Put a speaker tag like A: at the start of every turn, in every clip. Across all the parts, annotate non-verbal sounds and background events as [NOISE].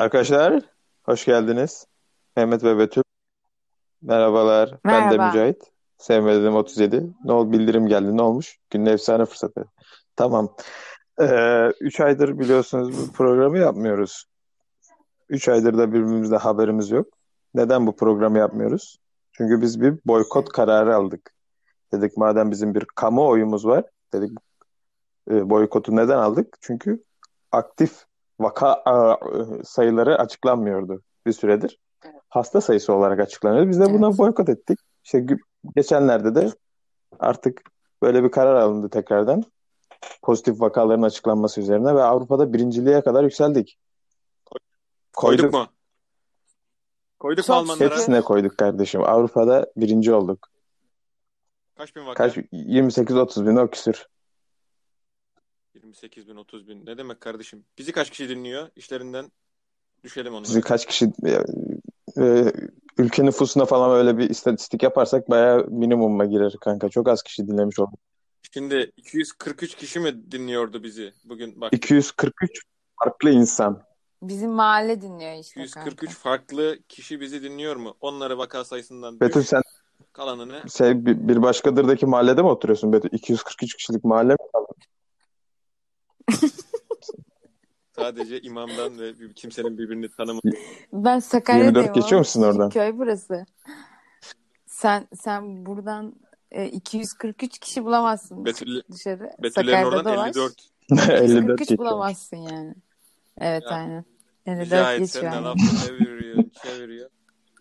A: Arkadaşlar, hoş geldiniz. Mehmet ve Betül. Merhabalar. Ben de
B: Merhaba.
A: Mücahit. Sevmedim 37. Ne oldu? Bildirim geldi. Ne olmuş? Günün efsane fırsatı. Tamam. Ee, üç aydır biliyorsunuz bu programı yapmıyoruz. Üç aydır da birbirimizde haberimiz yok. Neden bu programı yapmıyoruz? Çünkü biz bir boykot kararı aldık. Dedik madem bizim bir kamuoyumuz var. Dedik e, boykotu neden aldık? Çünkü aktif vaka sayıları açıklanmıyordu bir süredir. Hasta sayısı olarak açıklanıyordu. Biz de buna
B: Evet.
A: boykot ettik. İşte geçenlerde de artık böyle bir karar alındı tekrardan. Pozitif vakaların açıklanması üzerine ve Avrupa'da birinciliğe kadar yükseldik.
C: Koyduk
A: Koyduk.
C: mu? Koyduk mu Almanlara?
A: Hepsine koyduk kardeşim. Avrupa'da birinci olduk.
C: Kaç bin vaka?
A: Kaç? 28-30 bin o küsür.
C: 28 bin, 30 bin. Ne demek kardeşim? Bizi kaç kişi dinliyor? İşlerinden düşelim onlara.
A: Bizi kaç kişi e, e, ülke nüfusuna falan öyle bir istatistik yaparsak bayağı minimuma girer kanka. Çok az kişi dinlemiş olduk.
C: Şimdi 243 kişi mi dinliyordu bizi bugün? Bak
A: 243 farklı insan.
B: Bizim mahalle dinliyor işte
C: 243
B: kanka.
C: farklı kişi bizi dinliyor mu? Onları vaka sayısından
A: Betül
C: düş.
A: sen
C: Kalanını
A: şey, bir, bir başkadırdaki mahallede mi oturuyorsun Betül? 243 kişilik mahalle mi? [LAUGHS]
C: sadece imamdan ve kimsenin birbirini tanımadığı.
B: Ben Sakarya'dayım
A: 24 geçiyor musun oradan?
B: köy burası. Sen sen buradan e, 243 kişi bulamazsın
C: Betül,
B: dışarı.
C: Betüllerin oradan
B: dolaş.
C: 54.
A: 54
B: 243
A: geçiyor.
B: bulamazsın yani. Evet
C: Ya,
B: aynen. 54
C: Mücahit
B: geçiyor
C: sen de
B: aynen.
C: lafı çeviriyorsun, [LAUGHS] çeviriyorsun.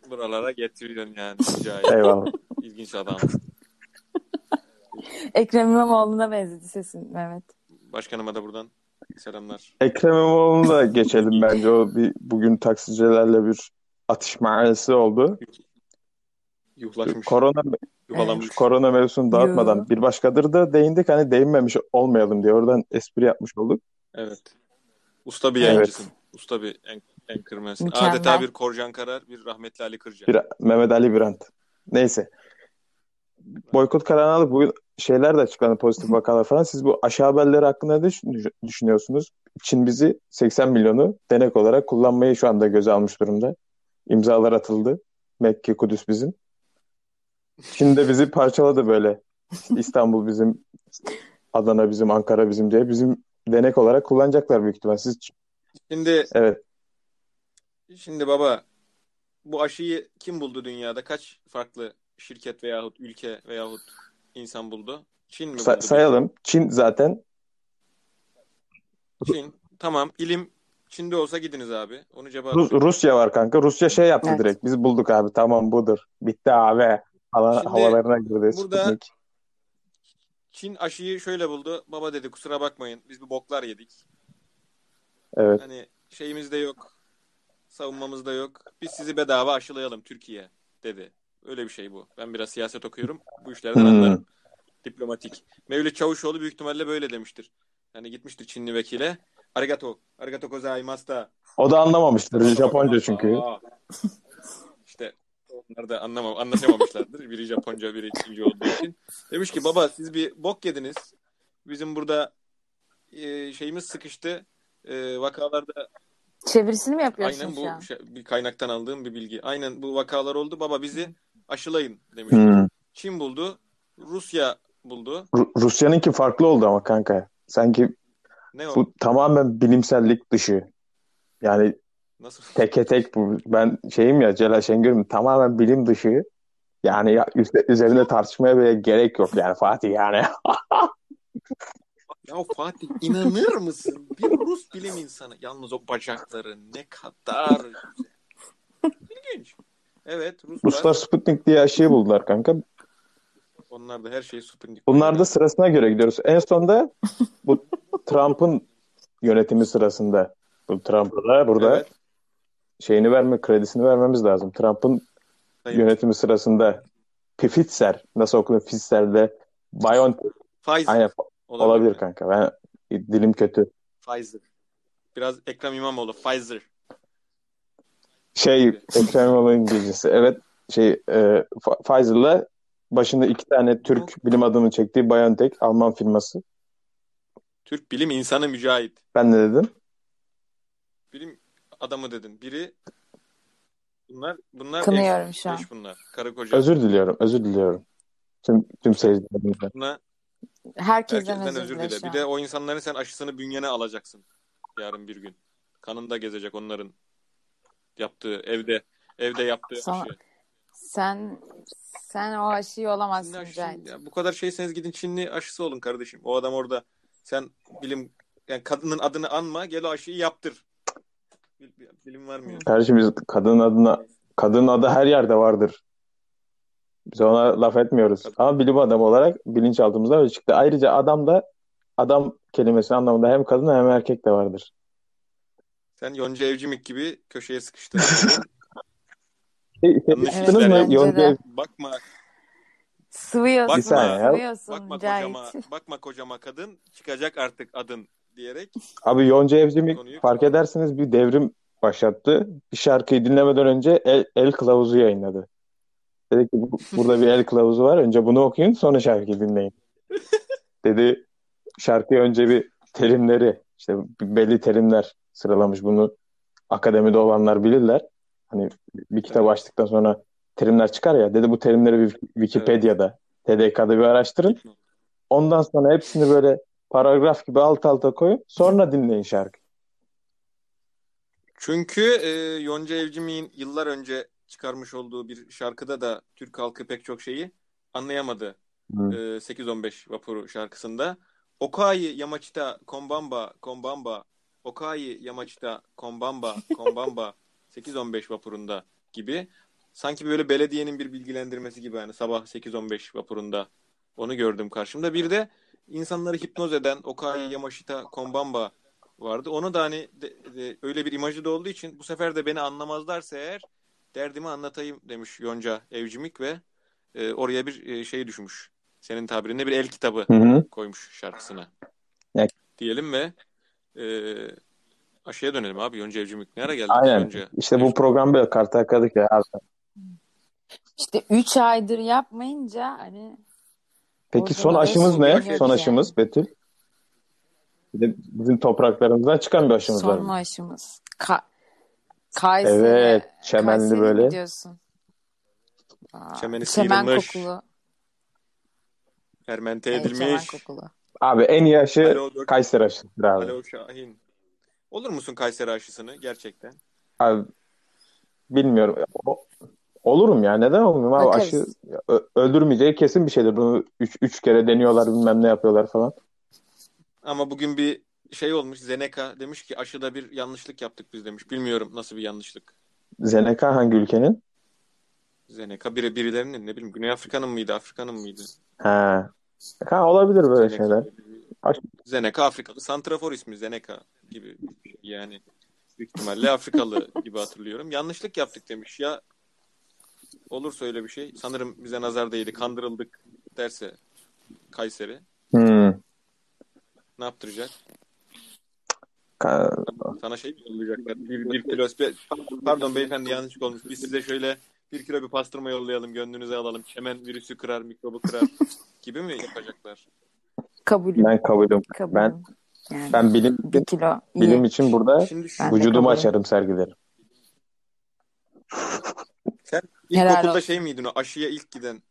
C: Buralara getiriyorsun yani Mücahit.
A: Eyvallah.
C: İlginç adam.
B: Ekrem İmamoğlu'na benzedi sesin Mehmet.
C: Başkanıma da buradan selamlar.
A: Ekrem İmamoğlu'na da [LAUGHS] geçelim bence. O bir bugün taksicilerle bir atışma arası oldu.
C: Yuhlaşmış,
A: Korona
C: yuhalanmış.
A: şu korona mevzusunu dağıtmadan bir başkadır da değindik hani değinmemiş olmayalım diye oradan espri yapmış olduk.
C: Evet. Usta bir
A: Evet.
C: yayıncısın. Usta bir en. Adeta bir Korcan Karar, bir rahmetli Ali Kırca.
A: Bir Mehmet Ali Birant. Neyse. Boykot kararını aldık. Bugün şeyler de açıklandı pozitif vakalar falan. Siz bu aşı haberleri hakkında ne düşün- düşünüyorsunuz? Çin bizi 80 milyonu denek olarak kullanmayı şu anda göze almış durumda. İmzalar atıldı. Mekke, Kudüs bizim. Çin de bizi parçaladı böyle. İstanbul bizim, Adana bizim, Ankara bizim diye. Bizim denek olarak kullanacaklar büyük ihtimal. Siz
C: Şimdi
A: evet.
C: şimdi baba bu aşıyı kim buldu dünyada? Kaç farklı şirket veyahut ülke veyahut insan buldu? Çin mi
A: Sa-
C: buldu?
A: sayalım. Çin zaten
C: Çin. Tamam. İlim Çin'de olsa gidiniz abi. Onu cevap
A: Rus- Rusya var kanka. Rusya şey yaptı
B: Evet.
A: direkt. Biz bulduk abi. Tamam budur. Bitti abi. Hala,
C: Şimdi
A: havalarına girdi
C: burada
A: Sputnik.
C: Çin aşıyı şöyle buldu. Baba dedi kusura bakmayın. Biz bir boklar yedik.
A: Evet.
C: Hani şeyimiz de yok. Savunmamız da yok. Biz sizi bedava aşılayalım Türkiye dedi. Öyle bir şey bu. Ben biraz siyaset okuyorum. Bu işlerden
A: Hmm.
C: anlarım. Diplomatik. Mevlüt Çavuşoğlu büyük ihtimalle böyle demiştir. Hani gitmiştir Çinli vekile. Arigato. Arigato gozaimasu da.
A: O da anlamamıştır. Japonca çünkü. [LAUGHS]
C: İşte onlar da anlamam, anlaşamamışlardır. Biri Japonca, biri Çince olduğu için. Demiş ki baba siz bir bok yediniz. Bizim burada e, şeyimiz sıkıştı. E, vakalarda
B: Çevirisini mi yapıyorsun
C: aynen
B: şu an?
C: bu şey- bir kaynaktan aldığım bir bilgi. Aynen bu vakalar oldu. Baba bizi aşılayın demiş.
A: Hmm.
C: Çin buldu. Rusya buldu.
A: Ru- Rusya'nınki farklı oldu ama kanka. Sanki
C: Ne o?
A: bu tamamen bilimsellik dışı. Yani
C: Nasıl? [LAUGHS]
A: teke tek bu. Ben şeyim ya Celal Şengör'üm tamamen bilim dışı. Yani ya, üzerinde tartışmaya bile gerek yok yani Fatih yani.
C: Ya Fatih inanır mısın? Bir Rus bilim insanı. Yalnız o bacakları ne kadar güzel. İlginç. Evet Ruslar.
A: Ruslar Sputnik diye aşıyı buldular kanka.
C: Onlar da her şeyi Sputnik.
A: Bunlar da sırasına göre gidiyoruz. En sonda bu Trump'ın yönetimi sırasında bu Trump'a da burada
C: Evet.
A: şeyini verme, kredisini vermemiz lazım. Trump'ın yönetimi sırasında Pfizer, nasıl okunuyor Pfizer'de BioNTech,
C: Pfizer.
A: aynen
C: Olabilir.
A: olabilir kanka. Ben dilim kötü.
C: Pfizer. Biraz Ekrem İmamoğlu. Pfizer.
A: Şey Ekrem İmamoğlu İngilizcesi. Evet şey e, Pfizer'la başında iki tane Türk bilim adamı çektiği BioNTech Alman firması.
C: Türk bilim insanı Mücahit.
A: Ben ne dedim?
C: Bilim adamı dedin. Biri bunlar bunlar
B: Kınıyorum
C: eş,
B: şu an.
C: eş bunlar. Karı koca.
A: Özür diliyorum. Özür diliyorum. Tüm, tüm seyircilerimizden.
C: Buna
B: Herkesten,
C: herkesten
B: özür
C: özür
B: dile
C: Bir de o insanların sen aşısını bünyene alacaksın yarın bir gün. Kanında gezecek onların yaptığı evde evde yaptığı
B: Sonra-
C: aşı.
B: Sen sen o aşıyı olamazsın
C: aşısı- ya bu kadar şeyseniz gidin Çinli aşısı olun kardeşim. O adam orada sen bilim yani kadının adını anma gel o aşıyı yaptır. Bil- bil- Bilim var mı?
A: Kardeşim biz kadının adına kadının adı her yerde vardır. Biz ona laf etmiyoruz.
C: Kadın-
A: Ama bilim adamı olarak bilinçaltımızda öyle çıktı. Ayrıca adam da adam kelimesinin anlamında hem kadın hem erkek de vardır.
C: Sen Yonca Evcimik gibi köşeye sıkıştın. [LAUGHS]
A: Şey, şey,
C: Yanlış
A: yaptınız
C: işler
A: mı?
B: bence
A: Yonca. Ev-
C: bakma
B: Sıvıyorsun,
A: ya.
B: sıvıyorsun
C: bakma kocama bakma kocama kadın çıkacak artık adın diyerek
A: Abi Yonca Evcimik
C: Konuyu-
A: fark edersiniz bir devrim başlattı. Bir şarkıyı dinlemeden önce el, el kılavuzu yayınladı. Dedi ki "Bu- burada bir el kılavuzu var. Önce bunu okuyun sonra şarkıyı dinleyin. Dedi şarkıyı önce bir terimleri işte belli terimler sıralamış bunu akademide olanlar bilirler. Hani bir kitap
C: Evet.
A: açtıktan sonra terimler çıkar ya. Dedi bu terimleri Wikipedia'da, TDK'da bir araştırın. Ondan sonra hepsini böyle paragraf gibi alt alta koyun. Sonra dinleyin şarkıyı.
C: Çünkü e, Yonca Evcimik'in yıllar önce çıkarmış olduğu bir şarkıda da Türk halkı pek çok şeyi anlayamadı.
A: Hı.
C: E, 8-15 vapuru şarkısında. Okai Yamachita Kombamba Kombamba Okai Yamachita Kombamba Kombamba [LAUGHS] 8-15 vapurunda gibi. Sanki böyle belediyenin bir bilgilendirmesi gibi yani sabah 8-15 vapurunda onu gördüm karşımda. Bir de insanları hipnoz eden Okai Yamashita Kombamba vardı. Onu da hani de- de- öyle bir imajı da olduğu için bu sefer de beni anlamazlarsa eğer derdimi anlatayım demiş Yonca Evcimik ve e, oraya bir e, şey düşmüş. Senin tabirinde bir el kitabı
A: Hı hı.
C: koymuş şarkısına.
A: Ya-
C: Diyelim ve e, aşıya dönelim abi. Yonca Evcimik ne ara geldi?
A: Aynen.
C: Yonca
A: İşte bu program böyle kartakadık ya. abi.
B: İşte 3 aydır yapmayınca hani
A: Peki son aşımız ne? Son
B: yani.
A: aşımız Betül. Bir de bizim topraklarımızdan çıkan bir aşımız var.
B: son aşımız? Ka Kayseri.
A: Evet, çemenli
B: Kayseri
A: böyle.
B: mi diyorsun? Aa,
C: Çemeni
B: çemen
C: sıyrılmış.
B: kokulu.
C: Fermente
B: Evet, çemen
C: edilmiş.
B: kokulu.
A: Abi en iyi aşı
C: Alo, dört-
A: Kayseri aşısıdır abi.
C: Alo Şahin. Olur musun Kayseri aşısını gerçekten?
A: Abi bilmiyorum. O- olurum ya. Neden olmuyorum abi?
B: Bakarız.
A: Aşı ö- öldürmeyeceği kesin bir şeydir. Bunu üç, üç kere deniyorlar bilmem ne yapıyorlar falan.
C: Ama bugün bir şey olmuş. Zeneca demiş ki aşıda bir yanlışlık yaptık biz demiş. Bilmiyorum nasıl bir yanlışlık.
A: Zeneca hangi ülkenin?
C: Zeneca biri birilerinin ne bileyim Güney Afrika'nın mıydı Afrika'nın mıydı?
A: Ha. Ha olabilir böyle
C: Zeneca.
A: şeyler.
C: Zeneca Afrikalı. Santrafor ismi Zeneca gibi şey yani. Büyük ihtimalle Afrikalı gibi hatırlıyorum. Yanlışlık yaptık demiş ya. Olursa öyle bir şey. Sanırım bize nazar değdi. Kandırıldık derse Kayseri.
A: Hmm.
C: Ne yaptıracak?
A: Ka-
C: Sana şey mi yollayacaklar? Bir, bir kilo Pardon beyefendi yanlışlık olmuş. Biz size şöyle bir kilo bir pastırma yollayalım. Gönlünüze alalım. Çemen virüsü kırar, mikrobu kırar gibi mi yapacaklar?
B: Kabulüm.
A: Ben kabulüm.
B: kabulüm.
A: Ben
B: yani
A: ben bilim
B: bir kilo iyi.
A: bilim için burada
C: Şimdi şu,
A: vücudumu açarım sergilerim.
C: sen
B: Helal
C: ilkokulda
B: olsun.
C: şey miydin o aşıya ilk giden?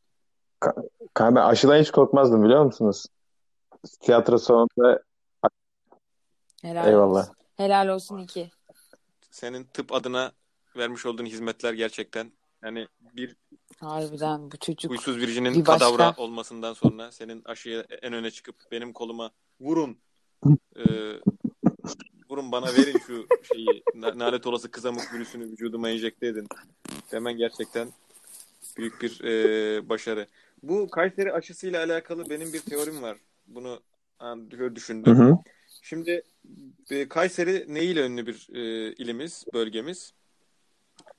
A: Kanka ben aşıdan hiç korkmazdım biliyor musunuz? Tiyatro salonunda
B: Helal
A: eyvallah.
B: olsun. Helal olsun iki.
C: Senin tıp adına vermiş olduğun hizmetler gerçekten yani bir
B: Harbiden bu çocuk
C: huysuz virjinin
B: bir başka.
C: kadavra olmasından sonra senin aşıya en öne çıkıp benim koluma vurun e, vurun bana verin şu şeyi na- nalet olası kızamık virüsünü vücuduma enjekte edin demen gerçekten büyük bir e, başarı. Bu Kayseri aşısıyla alakalı benim bir teorim var. Bunu an-
A: Hı
C: düşündüm.
A: hı.
C: Şimdi e, Kayseri neyle ünlü bir e, ilimiz, bölgemiz?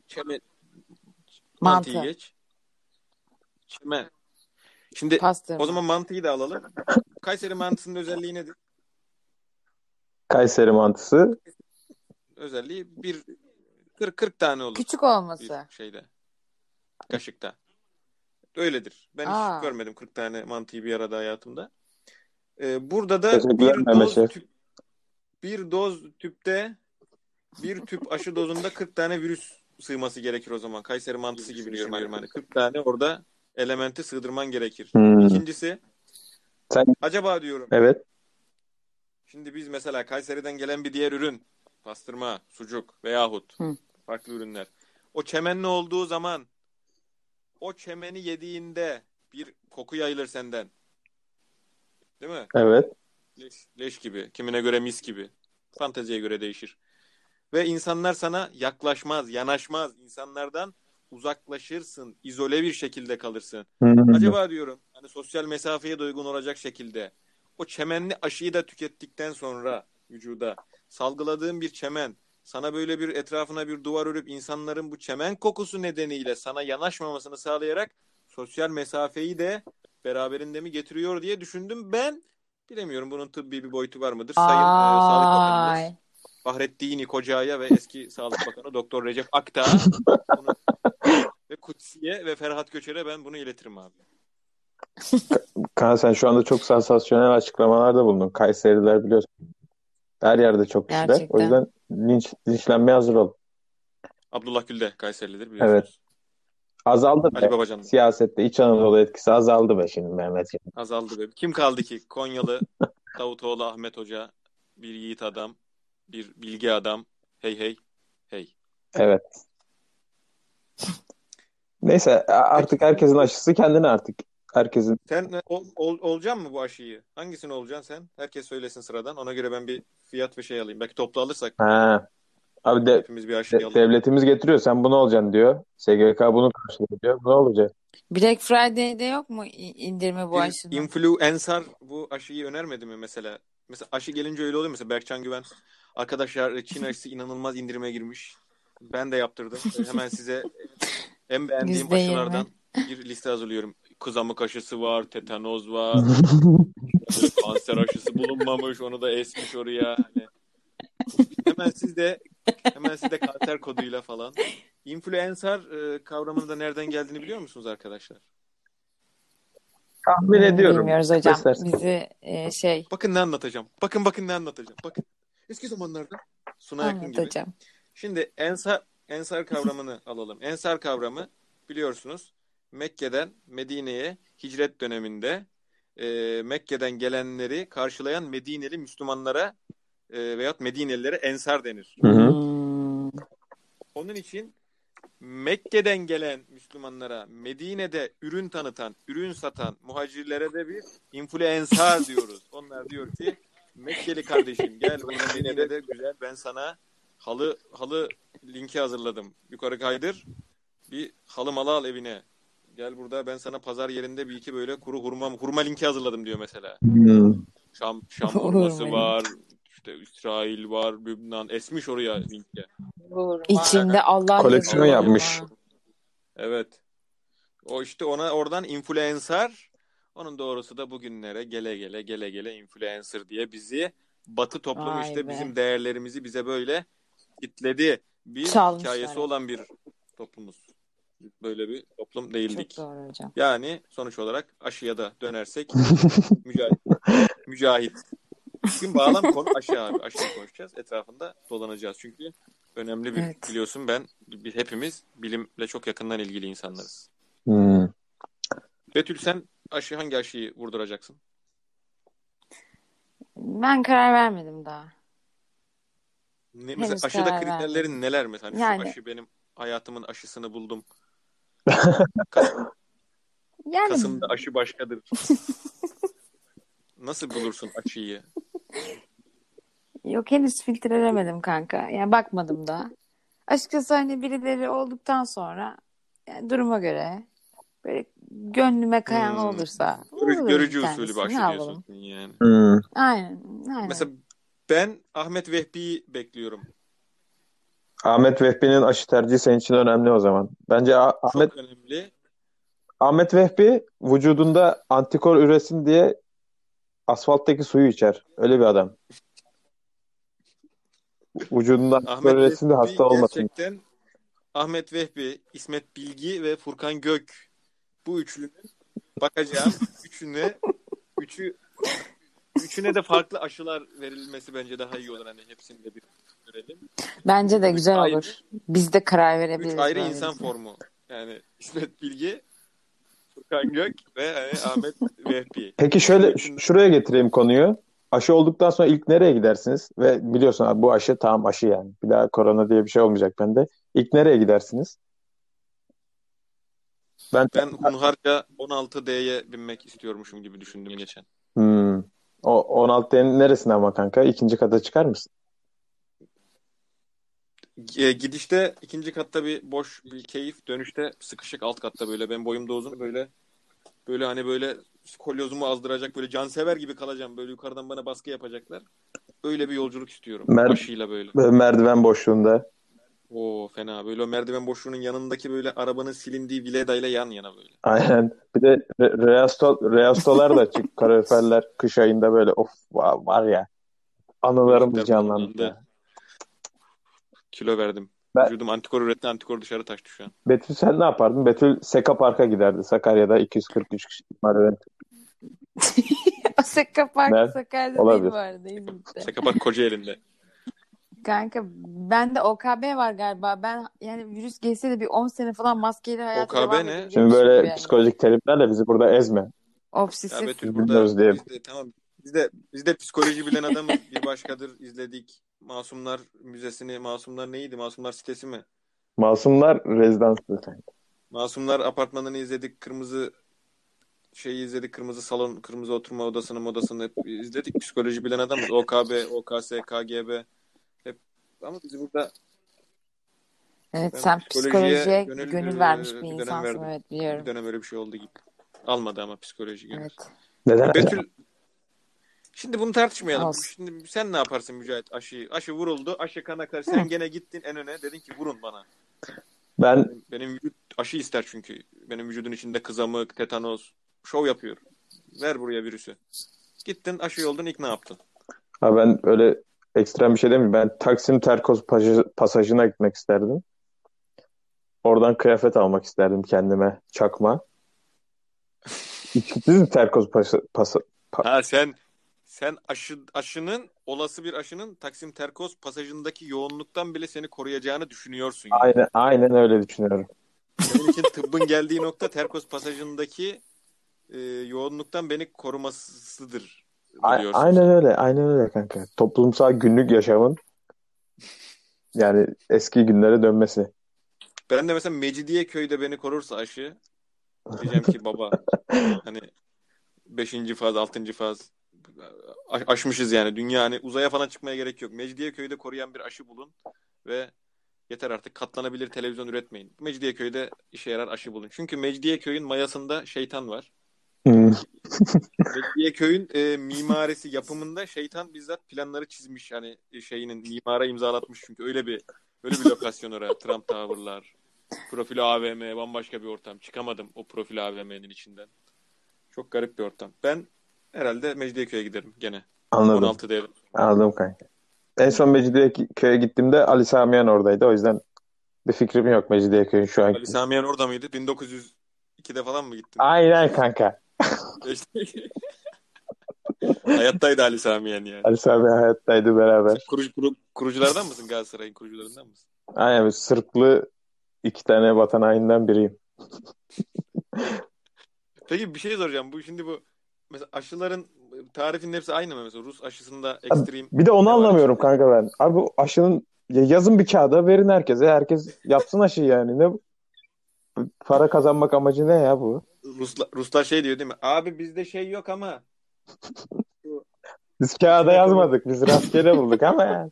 C: Çemen. Mantıyı
B: Mantı.
C: geç. Çemen. Şimdi
B: Pastırma.
C: o zaman mantıyı da alalım. Kayseri mantısının özelliği nedir?
A: Kayseri mantısı.
C: Özelliği bir 40, 40 tane olur
B: Küçük
C: bir
B: olması.
C: şeyde. Kaşıkta. Öyledir. Ben
B: Aa.
C: hiç görmedim 40 tane mantıyı bir arada hayatımda. Ee, burada da bir doz tüp, bir doz tüpte bir tüp aşı dozunda 40 tane virüs sığması gerekir o zaman. Kayseri mantısı gibi düşünüyorum. Hani 40 tane orada elementi sığdırman gerekir.
A: Hmm.
C: İkincisi
A: Sen
C: acaba diyorum
A: evet.
C: şimdi biz mesela Kayseri'den gelen bir diğer ürün pastırma, sucuk veyahut
B: Hı.
C: farklı ürünler. O çemenli olduğu zaman o çemeni yediğinde bir koku yayılır senden. Değil mi?
A: Evet.
C: Leş, leş gibi. Kimine göre mis gibi. Fanteziye göre değişir. Ve insanlar sana yaklaşmaz, yanaşmaz. İnsanlardan uzaklaşırsın. izole bir şekilde kalırsın.
A: Hmm.
C: Acaba diyorum hani sosyal mesafeye de uygun olacak şekilde o çemenli aşıyı da tükettikten sonra vücuda salgıladığın bir çemen sana böyle bir etrafına bir duvar örüp insanların bu çemen kokusu nedeniyle sana yanaşmamasını sağlayarak sosyal mesafeyi de beraberinde mi getiriyor diye düşündüm. Ben bilemiyorum bunun tıbbi bir boyutu var mıdır? Sayın e, Sağlık Bakanımız
B: Ay.
C: Fahrettin Koca'ya ve eski Sağlık Bakanı Doktor Recep Akdağ [LAUGHS] bunu, Kutsi'ye ve Ferhat Göçer'e ben bunu iletirim abi.
A: Kaan sen şu anda çok sansasyonel açıklamalarda bulundun. Kayseriler biliyorsun. Her yerde çok kişiler.
B: Gerçekten.
A: O yüzden linç, linçlenmeye hazır ol.
C: Abdullah Gül de Kayserilidir biliyorsunuz.
A: Evet. Azaldı
C: Ali
A: be.
C: Babacan
A: Siyasette İç Anadolu etkisi azaldı be şimdi Mehmetciğim.
C: azaldı be. Kim kaldı ki? Konyalı [LAUGHS] Davutoğlu Ahmet Hoca bir yiğit adam, bir bilgi adam. Hey hey hey.
A: Evet. [LAUGHS] Neyse artık herkesin aşısı kendine artık. Herkesin
C: Sen ne- ol, ol, olacaksın mı bu aşıyı? Hangisini olacaksın sen? Herkes söylesin sıradan. Ona göre ben bir fiyat ve şey alayım. Belki toplu alırsak
A: ha. Abi de,
C: hepimiz bir aşı
A: de-
C: alalım.
A: devletimiz getiriyor. Sen bunu olacaksın diyor. SGK bunu karşılıyor diyor. Bu ne olacak?
B: Black Friday'de yok mu indirme bu aşının?
C: influencer bu aşıyı önermedi mi mesela? Mesela aşı gelince öyle oluyor mesela Berkcan Güven. Arkadaşlar Çin aşısı inanılmaz indirime girmiş. Ben de yaptırdım. Hemen size en beğendiğim aşılardan bir liste hazırlıyorum. Kızamık aşısı var, tetanoz var, [LAUGHS] kanser aşısı bulunmamış, onu da esmiş oraya. Hani. Hemen siz de hemen siz de kanser koduyla falan. Influencer e, kavramının da nereden geldiğini biliyor musunuz arkadaşlar?
A: Tahmin ediyorum.
B: Bilmiyoruz hocam.
A: İstersen.
B: Bizi e, şey
C: Bakın ne anlatacağım. Bakın bakın ne anlatacağım. Bakın. Eski zamanlarda Suna yakın gibi.
B: anlatacağım.
C: Şimdi ensar ensar kavramını [LAUGHS] alalım. Ensar kavramı biliyorsunuz Mekke'den Medine'ye hicret döneminde e, Mekke'den gelenleri karşılayan Medineli Müslümanlara e, veyahut Medinelilere ensar denir.
A: Hı hı.
C: Onun için Mekke'den gelen Müslümanlara Medine'de ürün tanıtan, ürün satan muhacirlere de bir influencer diyoruz. Onlar diyor ki Mekkeli kardeşim gel [LAUGHS] Medine'de güzel ben sana halı halı linki hazırladım. Yukarı kaydır. Bir halı malı al evine. Gel burada ben sana pazar yerinde bir iki böyle kuru hurma hurma linki hazırladım diyor mesela.
A: Hmm.
C: Şam [LAUGHS] Şam
B: Hurma
C: hurması var. İşte İsrail var, Lübnan esmiş oraya linkle.
B: İçinde Allah
A: Koleksiyon yapmış.
C: Evet. O işte ona oradan influencer onun doğrusu da bugünlere gele gele gele gele influencer diye bizi Batı toplumu
B: Vay
C: işte
B: be.
C: bizim değerlerimizi bize böyle kitledi. Bir
B: Çalmışlar.
C: hikayesi olan bir toplumuz. Böyle bir toplum değildik.
B: Çok doğru hocam.
C: Yani sonuç olarak aşıya da dönersek [LAUGHS] mücahit. mücahit. Bugün bağlam konu aşı abi. Aşıyı konuşacağız. Etrafında dolanacağız. Çünkü önemli bir
B: Evet.
C: biliyorsun ben hepimiz bilimle çok yakından ilgili insanlarız.
A: Hmm.
C: Betül sen aşı hangi aşıyı vurduracaksın?
B: Ben karar vermedim daha.
C: Ne, mesela
B: Henüz
C: aşıda kriterlerin
B: vermedim.
C: neler mesela? Hani
B: Yani-
C: Şu aşı benim hayatımın aşısını buldum. [LAUGHS]
B: Yani
C: Kasım'da aşı başkadır. [LAUGHS] Nasıl bulursun aşıyı?
B: yok henüz filtrelemedim kanka. Yani bakmadım da. Açıkçası hani birileri olduktan sonra yani duruma göre böyle gönlüme kayan
C: Hmm.
B: olursa
C: Görü- görücü usulü diyorsun yani.
A: Hmm.
B: Aynen. Aynen.
C: Mesela ben Ahmet Vehbi'yi bekliyorum.
A: Ahmet Vehbi'nin aşı tercihi senin için önemli o zaman. Bence A- Ahmet
C: Çok önemli.
A: Ahmet Vehbi vücudunda antikor üresin diye asfalttaki suyu içer. Öyle bir adam. Vücudunda antikor
C: Ahmet
A: üresin de
C: Vehbi
A: hasta olmasın.
C: gerçekten Ahmet Vehbi, İsmet Bilgi ve Furkan Gök bu üçlünün bakacağım [LAUGHS] üçüne üçü üçüne de farklı aşılar verilmesi bence daha iyi olur hani hepsinde bir görelim.
B: Bence de
C: Üç
B: güzel
C: ayrı-
B: olur. Biz de karar
C: Üç
B: verebiliriz.
C: ayrı
B: böyle
C: insan
B: şey.
C: formu. Yani İsmet Bilgi, Furkan Gök ve hani Ahmet Vehbi.
A: Peki şöyle ş- şuraya getireyim konuyu. Aşı olduktan sonra ilk nereye gidersiniz? Ve biliyorsun abi bu aşı tamam aşı yani. Bir daha korona diye bir şey olmayacak bende. İlk nereye gidersiniz? Ben
C: Ben hunharca 16D'ye binmek istiyormuşum gibi düşündüm geçen.
A: O 16'ın neresine ama kanka? İkinci kata çıkar mısın?
C: E, gidişte ikinci katta bir boş bir keyif, dönüşte sıkışık alt katta böyle. Ben boyumda uzun böyle böyle hani böyle kolyozumu azdıracak böyle cansever gibi kalacağım. Böyle yukarıdan bana baskı yapacaklar. Öyle bir yolculuk istiyorum.
A: Mer-
C: Aşıyla böyle.
A: Böyle merdiven boşluğunda.
C: Oo fena. Böyle o merdiven boşluğunun yanındaki böyle arabanın silindiği Vileda'yla yan yana böyle.
A: Aynen. Bir de re- reasto, reastolar da çık. Kaloriferler kış ayında böyle of va- var ya. Anılarımız
C: Gözler
A: canlandı.
C: Kilo verdim.
A: Ben-
C: Vücudum antikor üretti, antikor dışarı taştı şu an.
A: Betül sen ne yapardın? Betül Seka Park'a giderdi. Sakarya'da 243 kişi merdiven.
B: O [LAUGHS] Sekka Park
A: Ne?
B: Sakarya'da
A: Olabilir.
B: değil bu arada İzmit'te.
C: Sekapak koca
B: Kanka bende OKB var galiba. Ben yani virüs gelse de bir 10 sene falan maskeyle hayata
C: OKB
B: devam
C: ne?
A: Şimdi böyle
B: yani.
A: psikolojik terimlerle bizi burada ezme.
C: Ya
B: Obsesif.
C: Betül
A: Bilmiyoruz
C: burada biz de, tamam biz de biz de psikoloji bilen adamız. [LAUGHS] Bir başkadır izledik. Masumlar Müzesi'ni, Masumlar neydi? Masumlar sitesi mi?
A: Masumlar rezidansı.
C: Masumlar apartmanını izledik. Kırmızı şeyi izledik. Kırmızı salon, kırmızı oturma odasını, modasını hep izledik. Psikoloji bilen adamız. OKB, OKS, KGB ama bizi burada
B: Evet
C: Ben
B: sen
C: psikolojiye
B: psikolojiye
C: gönül-
B: gönül, vermiş bir
C: bir dönem
B: insansın
C: verdim.
B: evet
C: bir
B: biliyorum.
C: dönem öyle bir şey oldu gibi. Almadı ama psikoloji gönül.
B: Evet.
A: Neden?
C: Betül Şimdi bunu tartışmayalım.
B: Olsun.
C: Şimdi sen ne yaparsın Mücahit aşıyı? Aşı vuruldu. Aşı kana kadar. Sen gene gittin en öne. Dedin ki vurun bana.
A: Ben
C: Benim, benim vücut aşı ister çünkü. Benim vücudun içinde kızamık, tetanos. Şov yapıyor. Ver buraya virüsü. Gittin aşı oldun ilk ne yaptın?
A: ha ben öyle ekstrem bir şey demeyeyim. Ben Taksim Terkoz Pasaj- pasajına gitmek isterdim. Oradan kıyafet almak isterdim kendime. Çakma. Gittiniz mi Terkoz Pas- Pas-
C: Ha sen sen aşı aşının olası bir aşının Taksim Terkoz pasajındaki yoğunluktan bile seni koruyacağını düşünüyorsun. Yani.
A: Aynen, aynen öyle düşünüyorum.
C: Benim için tıbbın geldiği nokta Terkoz pasajındaki e, yoğunluktan beni korumasıdır
A: A-
C: biliyorsun.
A: aynen öyle, aynen öyle kanka. Toplumsal günlük yaşamın [LAUGHS] yani eski günlere dönmesi.
C: Ben de mesela Mecidiyeköy'de beni korursa aşı diyeceğim ki baba [LAUGHS] hani 5. faz, 6. faz aşmışız yani. Dünya hani uzaya falan çıkmaya gerek yok. Mecidiyeköy'de koruyan bir aşı bulun ve yeter artık katlanabilir televizyon üretmeyin. Mecidiyeköy'de işe yarar aşı bulun. Çünkü Mecidiyeköy'ün mayasında şeytan var.
A: Hmm.
C: Mecidiyeköy'ün e, mimarisi yapımında şeytan bizzat planları çizmiş. Hani e, şeyinin mimara imzalatmış çünkü öyle bir öyle bir lokasyon oraya. [LAUGHS] Trump Tower'lar, profil AVM, bambaşka bir ortam. Çıkamadım o profil AVM'nin içinden. Çok garip bir ortam. Ben herhalde Mecidiyeköy'e giderim gene.
A: Anladım.
C: 16 devre.
A: Anladım kanka. En son Mecidiyeköy'e gittiğimde Ali Samiyen oradaydı. O yüzden bir fikrim yok Mecidiyeköy'ün şu an.
C: Ali Samiyen orada mıydı? 1902'de falan mı gittin?
A: Aynen kanka. [LAUGHS]
C: Hayattaydı Ali Samiyen yani.
A: Ali Samiyen hayattaydı beraber.
C: Kurucu, kuru- kuruculardan mısın Galatasaray'ın kurucularından mısın?
A: Aynen bir Sırplı iki tane vatan haininden biriyim. [LAUGHS]
C: Peki bir şey soracağım. Bu şimdi bu mesela aşıların tarifinin hepsi aynı mı mesela? Rus aşısında ekstrem
A: Bir de onu anlamıyorum kanka ben. Abi bu aşının ya yazın bir kağıda verin herkese. Herkes yapsın aşıyı yani. Ne bu? Para kazanmak amacı ne ya bu?
C: Ruslar, Ruslar şey diyor değil mi? Abi bizde şey yok ama
A: Biz kağıda yazmadık. Biz rastgele bulduk ama yani.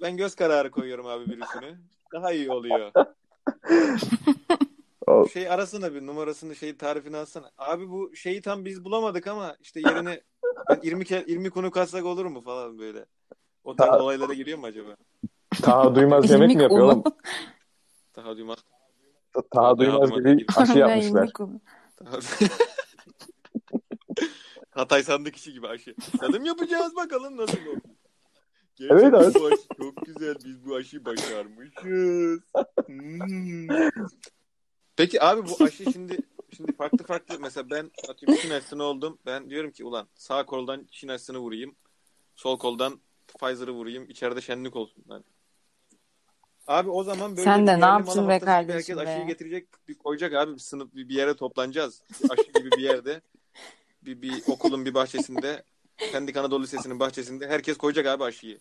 C: ben göz kararı koyuyorum abi virüsünü. Daha iyi oluyor. Şey arasana bir numarasını şey tarifini alsana. Abi bu şeyi tam biz bulamadık ama işte yerine ben 20 ke 20 konu katsak olur mu falan böyle. O tarz
A: Ta-
C: olaylara giriyor mu acaba?
A: Taha Duymaz yemek mi yapıyor oğlum?
C: Daha duymaz.
A: Taha Duymaz gibi [LAUGHS] aşı yapmışlar. [LAUGHS]
C: Hatay sandık işi gibi aşı. Tadım yapacağız bakalım nasıl.
A: Evet
C: Gerçekten
A: abi.
C: bu aşı çok güzel. Biz bu aşıyı başarmışız. Hmm. Peki abi bu aşı şimdi şimdi farklı farklı mesela ben atıyorum Çin aşısını oldum. Ben diyorum ki ulan sağ koldan Çin aşısını vurayım. Sol koldan Pfizer'ı vurayım. İçeride şenlik olsun. Yani Abi o zaman böyle
B: Sen de ne yaptın be kardeşim
C: herkes aşıyı getirecek, bir koyacak abi bir sınıf bir bir yere toplanacağız. Bir aşı gibi bir yerde. Bir, bir okulun bir bahçesinde, Pendik Anadolu Lisesi'nin bahçesinde herkes koyacak abi aşıyı.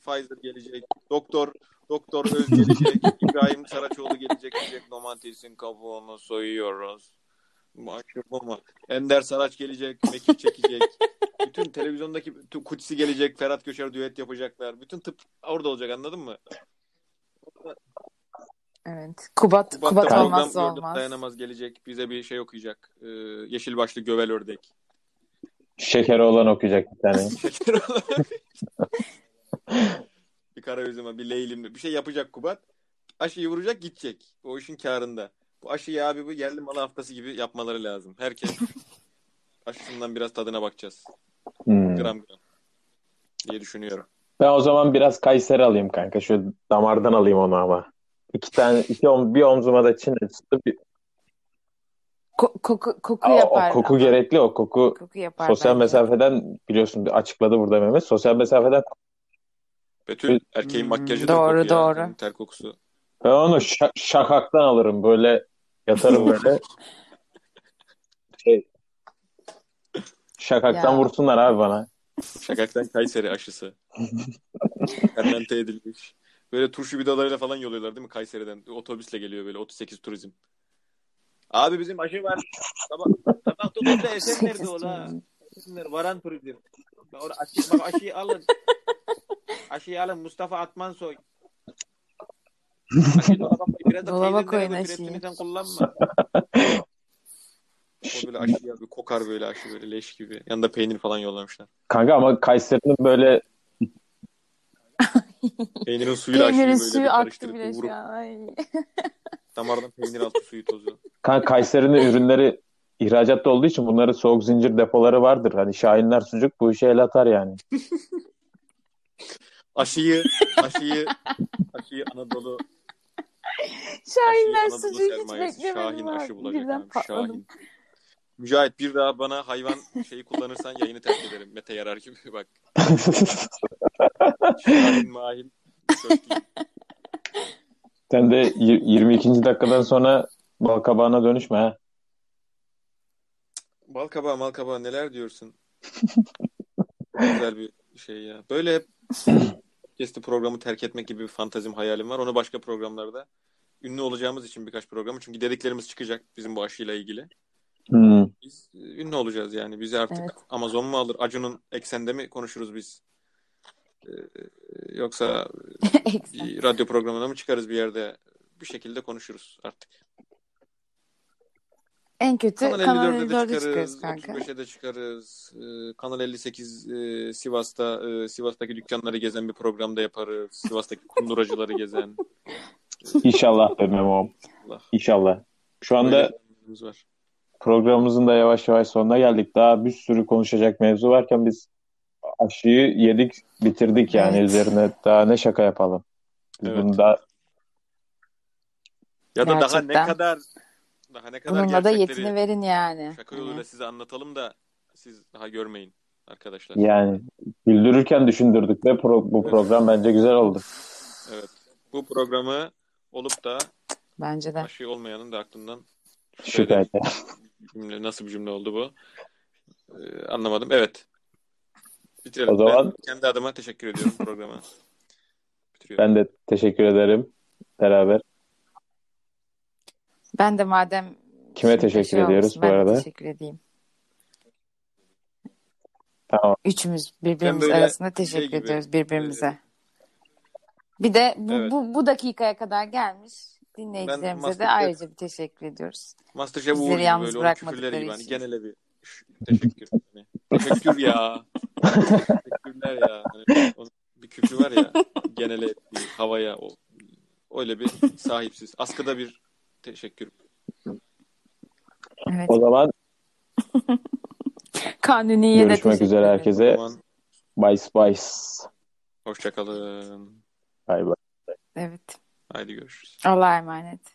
C: Pfizer gelecek, doktor Doktor Öz gelecek, İbrahim Saraçoğlu gelecek diyecek domatesin kabuğunu soyuyoruz. Mu? Ender Saraç gelecek, mekik çekecek. Bütün televizyondaki bütün Kutsi gelecek, Ferhat Göçer düet yapacaklar. Bütün tıp orada olacak anladın mı?
B: Evet. Kubat,
C: Kubat,
B: Kubat, olmazsa olmaz.
C: dayanamaz gelecek. Bize bir şey okuyacak. Ee, yeşil başlı gövel ördek.
A: Şekeri olan okuyacak bir tane. [LAUGHS]
C: Şeker olarak. [LAUGHS] bir kara üzüme, bir leylim, bir şey yapacak Kubat. Aşıyı vuracak gidecek. O işin karında. Bu aşıyı abi bu yerli malı haftası gibi yapmaları lazım. Herkes [LAUGHS] aşısından biraz tadına bakacağız.
A: Hmm.
C: Gram gram. Diye düşünüyorum.
A: Ben o zaman biraz Kayseri alayım kanka. Şu damardan alayım onu ama. İki tane, iki om, bir omzuma da Çin acısı. Bir...
B: Ko- koku, koku
A: Aa,
B: yapar.
A: o koku
B: ama.
A: gerekli. O koku
B: Koku yapar
A: sosyal
B: bence.
A: mesafeden biliyorsun açıkladı burada Mehmet. Sosyal mesafeden
C: Betül erkeğin
B: Hmm,
C: makyajı da
B: doğru,
C: kokuyor.
B: doğru.
C: Yani, ter kokusu.
A: ben onu şa- şakaktan alırım. Böyle yatarım [LAUGHS] böyle. Şey, şakaktan
B: Ya.
A: vursunlar abi bana.
C: Şakaktan Kayseri aşısı. [LAUGHS] Fermente edilmiş. Böyle turşu vidalarıyla falan yolluyorlar değil mi Kayseri'den? Otobüsle geliyor böyle 38 turizm. Abi bizim aşı var. Sabah, sabah 9'da Esenler'de ola. Esenler varan turizm. Orada aşı, bak aşıyı alın. Aşıyı alın Mustafa Atmansoy. Aşıyı dolaba koy. Biraz da
B: Dolaba koyun aşıyı.
C: sen kullanma. O böyle aşı ya, bir kokar böyle aşı böyle leş gibi. Yanında peynir falan yollamışlar.
A: Kanka ama Kayseri'nin böyle
C: Peynirin suyuyla
B: Peynirin
C: böyle
B: suyu
C: bir
B: aktı
C: karıştırıp
B: bile
C: vurup
B: şu an. Ay. [LAUGHS]
C: damardan peynir altı suyu tozu.
A: Kayseri'nin ürünleri ihracatta olduğu için bunların soğuk zincir depoları vardır. Hani Şahinler sucuk bu işe el atar yani. [LAUGHS]
C: Aşıyı, aşıyı, aşıyı Anadolu,
B: Şahinler
C: aşıyı Anadolu
B: sucuğu hiç
C: sermayesi.
B: beklemedim.
C: Şahin aşı bulacak
B: Birden
C: abi,
B: patladım.
C: Şahin. Mücahit bir daha bana hayvan şeyi kullanırsan yayını terk ederim. Mete yarar gibi [LAUGHS] bak. Şahin mahil.
A: Sen de y- 22. dakikadan sonra bal kabağına dönüşme ha.
C: Bal kabağı mal kabağı neler diyorsun? [LAUGHS] Güzel bir şey ya. Böyle hep podcast'i programı terk etmek gibi bir fantazim hayalim var. Onu başka programlarda ünlü olacağımız için birkaç programı. Çünkü dediklerimiz çıkacak bizim bu aşıyla ilgili.
A: Hmm.
C: Biz e, ünlü olacağız yani. Bizi artık
B: Evet.
C: Amazon mu alır? Acun'un eksende mi konuşuruz biz? Ee, yoksa [LAUGHS] bir radyo programına mı çıkarız bir yerde? Bir şekilde konuşuruz artık.
B: en kötü
C: Kanal
B: Kanal
C: 54'de de
B: 54'e
C: çıkarız,
B: çıkarız kanka.
C: 35'e de çıkarız. Ee, Kanal 58 e, Sivas'ta e, Sivas'taki dükkanları gezen bir programda yaparız. Sivas'taki kunduracıları gezen.
A: İnşallah be Memo.
C: Allah.
A: İnşallah. Şu anda
C: var.
A: Programımızın da yavaş yavaş sonuna geldik. Daha bir sürü konuşacak mevzu varken biz aşıyı yedik, bitirdik yani
B: Evet.
A: üzerine. Daha ne şaka yapalım. Biz
C: Evet.
A: bunu daha
C: Ya da daha ne
B: Gerçekten.
C: kadar daha ne kadar
B: Bununla da yetini verin yani.
C: şaka yoluyla
B: Hani.
C: size anlatalım da siz daha görmeyin arkadaşlar.
A: yani güldürürken düşündürdük ve pro- bu
C: Evet.
A: program bence güzel oldu.
C: Evet. Bu programı olup da
B: Bence de.
C: aşı olmayanın da aklından
A: Şüphe.
C: cümle nasıl bir cümle oldu bu? Ee, anlamadım. Evet. Bitirelim.
A: O zaman-
C: Ben kendi adıma teşekkür ediyorum programa. Bitiriyorum.
A: Ben de teşekkür ederim. Beraber.
B: Ben de madem
A: Kime teşekkür
B: şey
A: ediyoruz
B: olmuş,
A: bu
B: ben
A: arada?
B: teşekkür edeyim.
A: Tamam.
B: Üçümüz birbirimiz arasında
C: şey
B: teşekkür
C: gibi,
B: ediyoruz birbirimize. Bir de bu,
C: Evet.
B: bu, bu dakikaya kadar gelmiş dinleyicilerimize de ayrıca bir teşekkür ediyoruz.
C: Masterchef
B: Bizleri
C: Uğur gibi
B: yalnız
C: böyle
B: bırakmadıkları.
C: Hani
B: için.
C: genele bir teşekkür. Hani, teşekkür ya. Teşekkürler ya. Hani, bir küfrü var ya genele bir havaya o, öyle bir sahipsiz. Askıda bir teşekkür.
B: Evet.
A: O zaman [LAUGHS]
B: Kanuni'ye de
A: görüşmek
B: teşekkür
A: üzere herkese.
C: zaman
A: Bye bye.
C: hoşçakalın.
A: Bye bye.
B: Evet.
C: Haydi görüşürüz.
B: Allah'a emanet.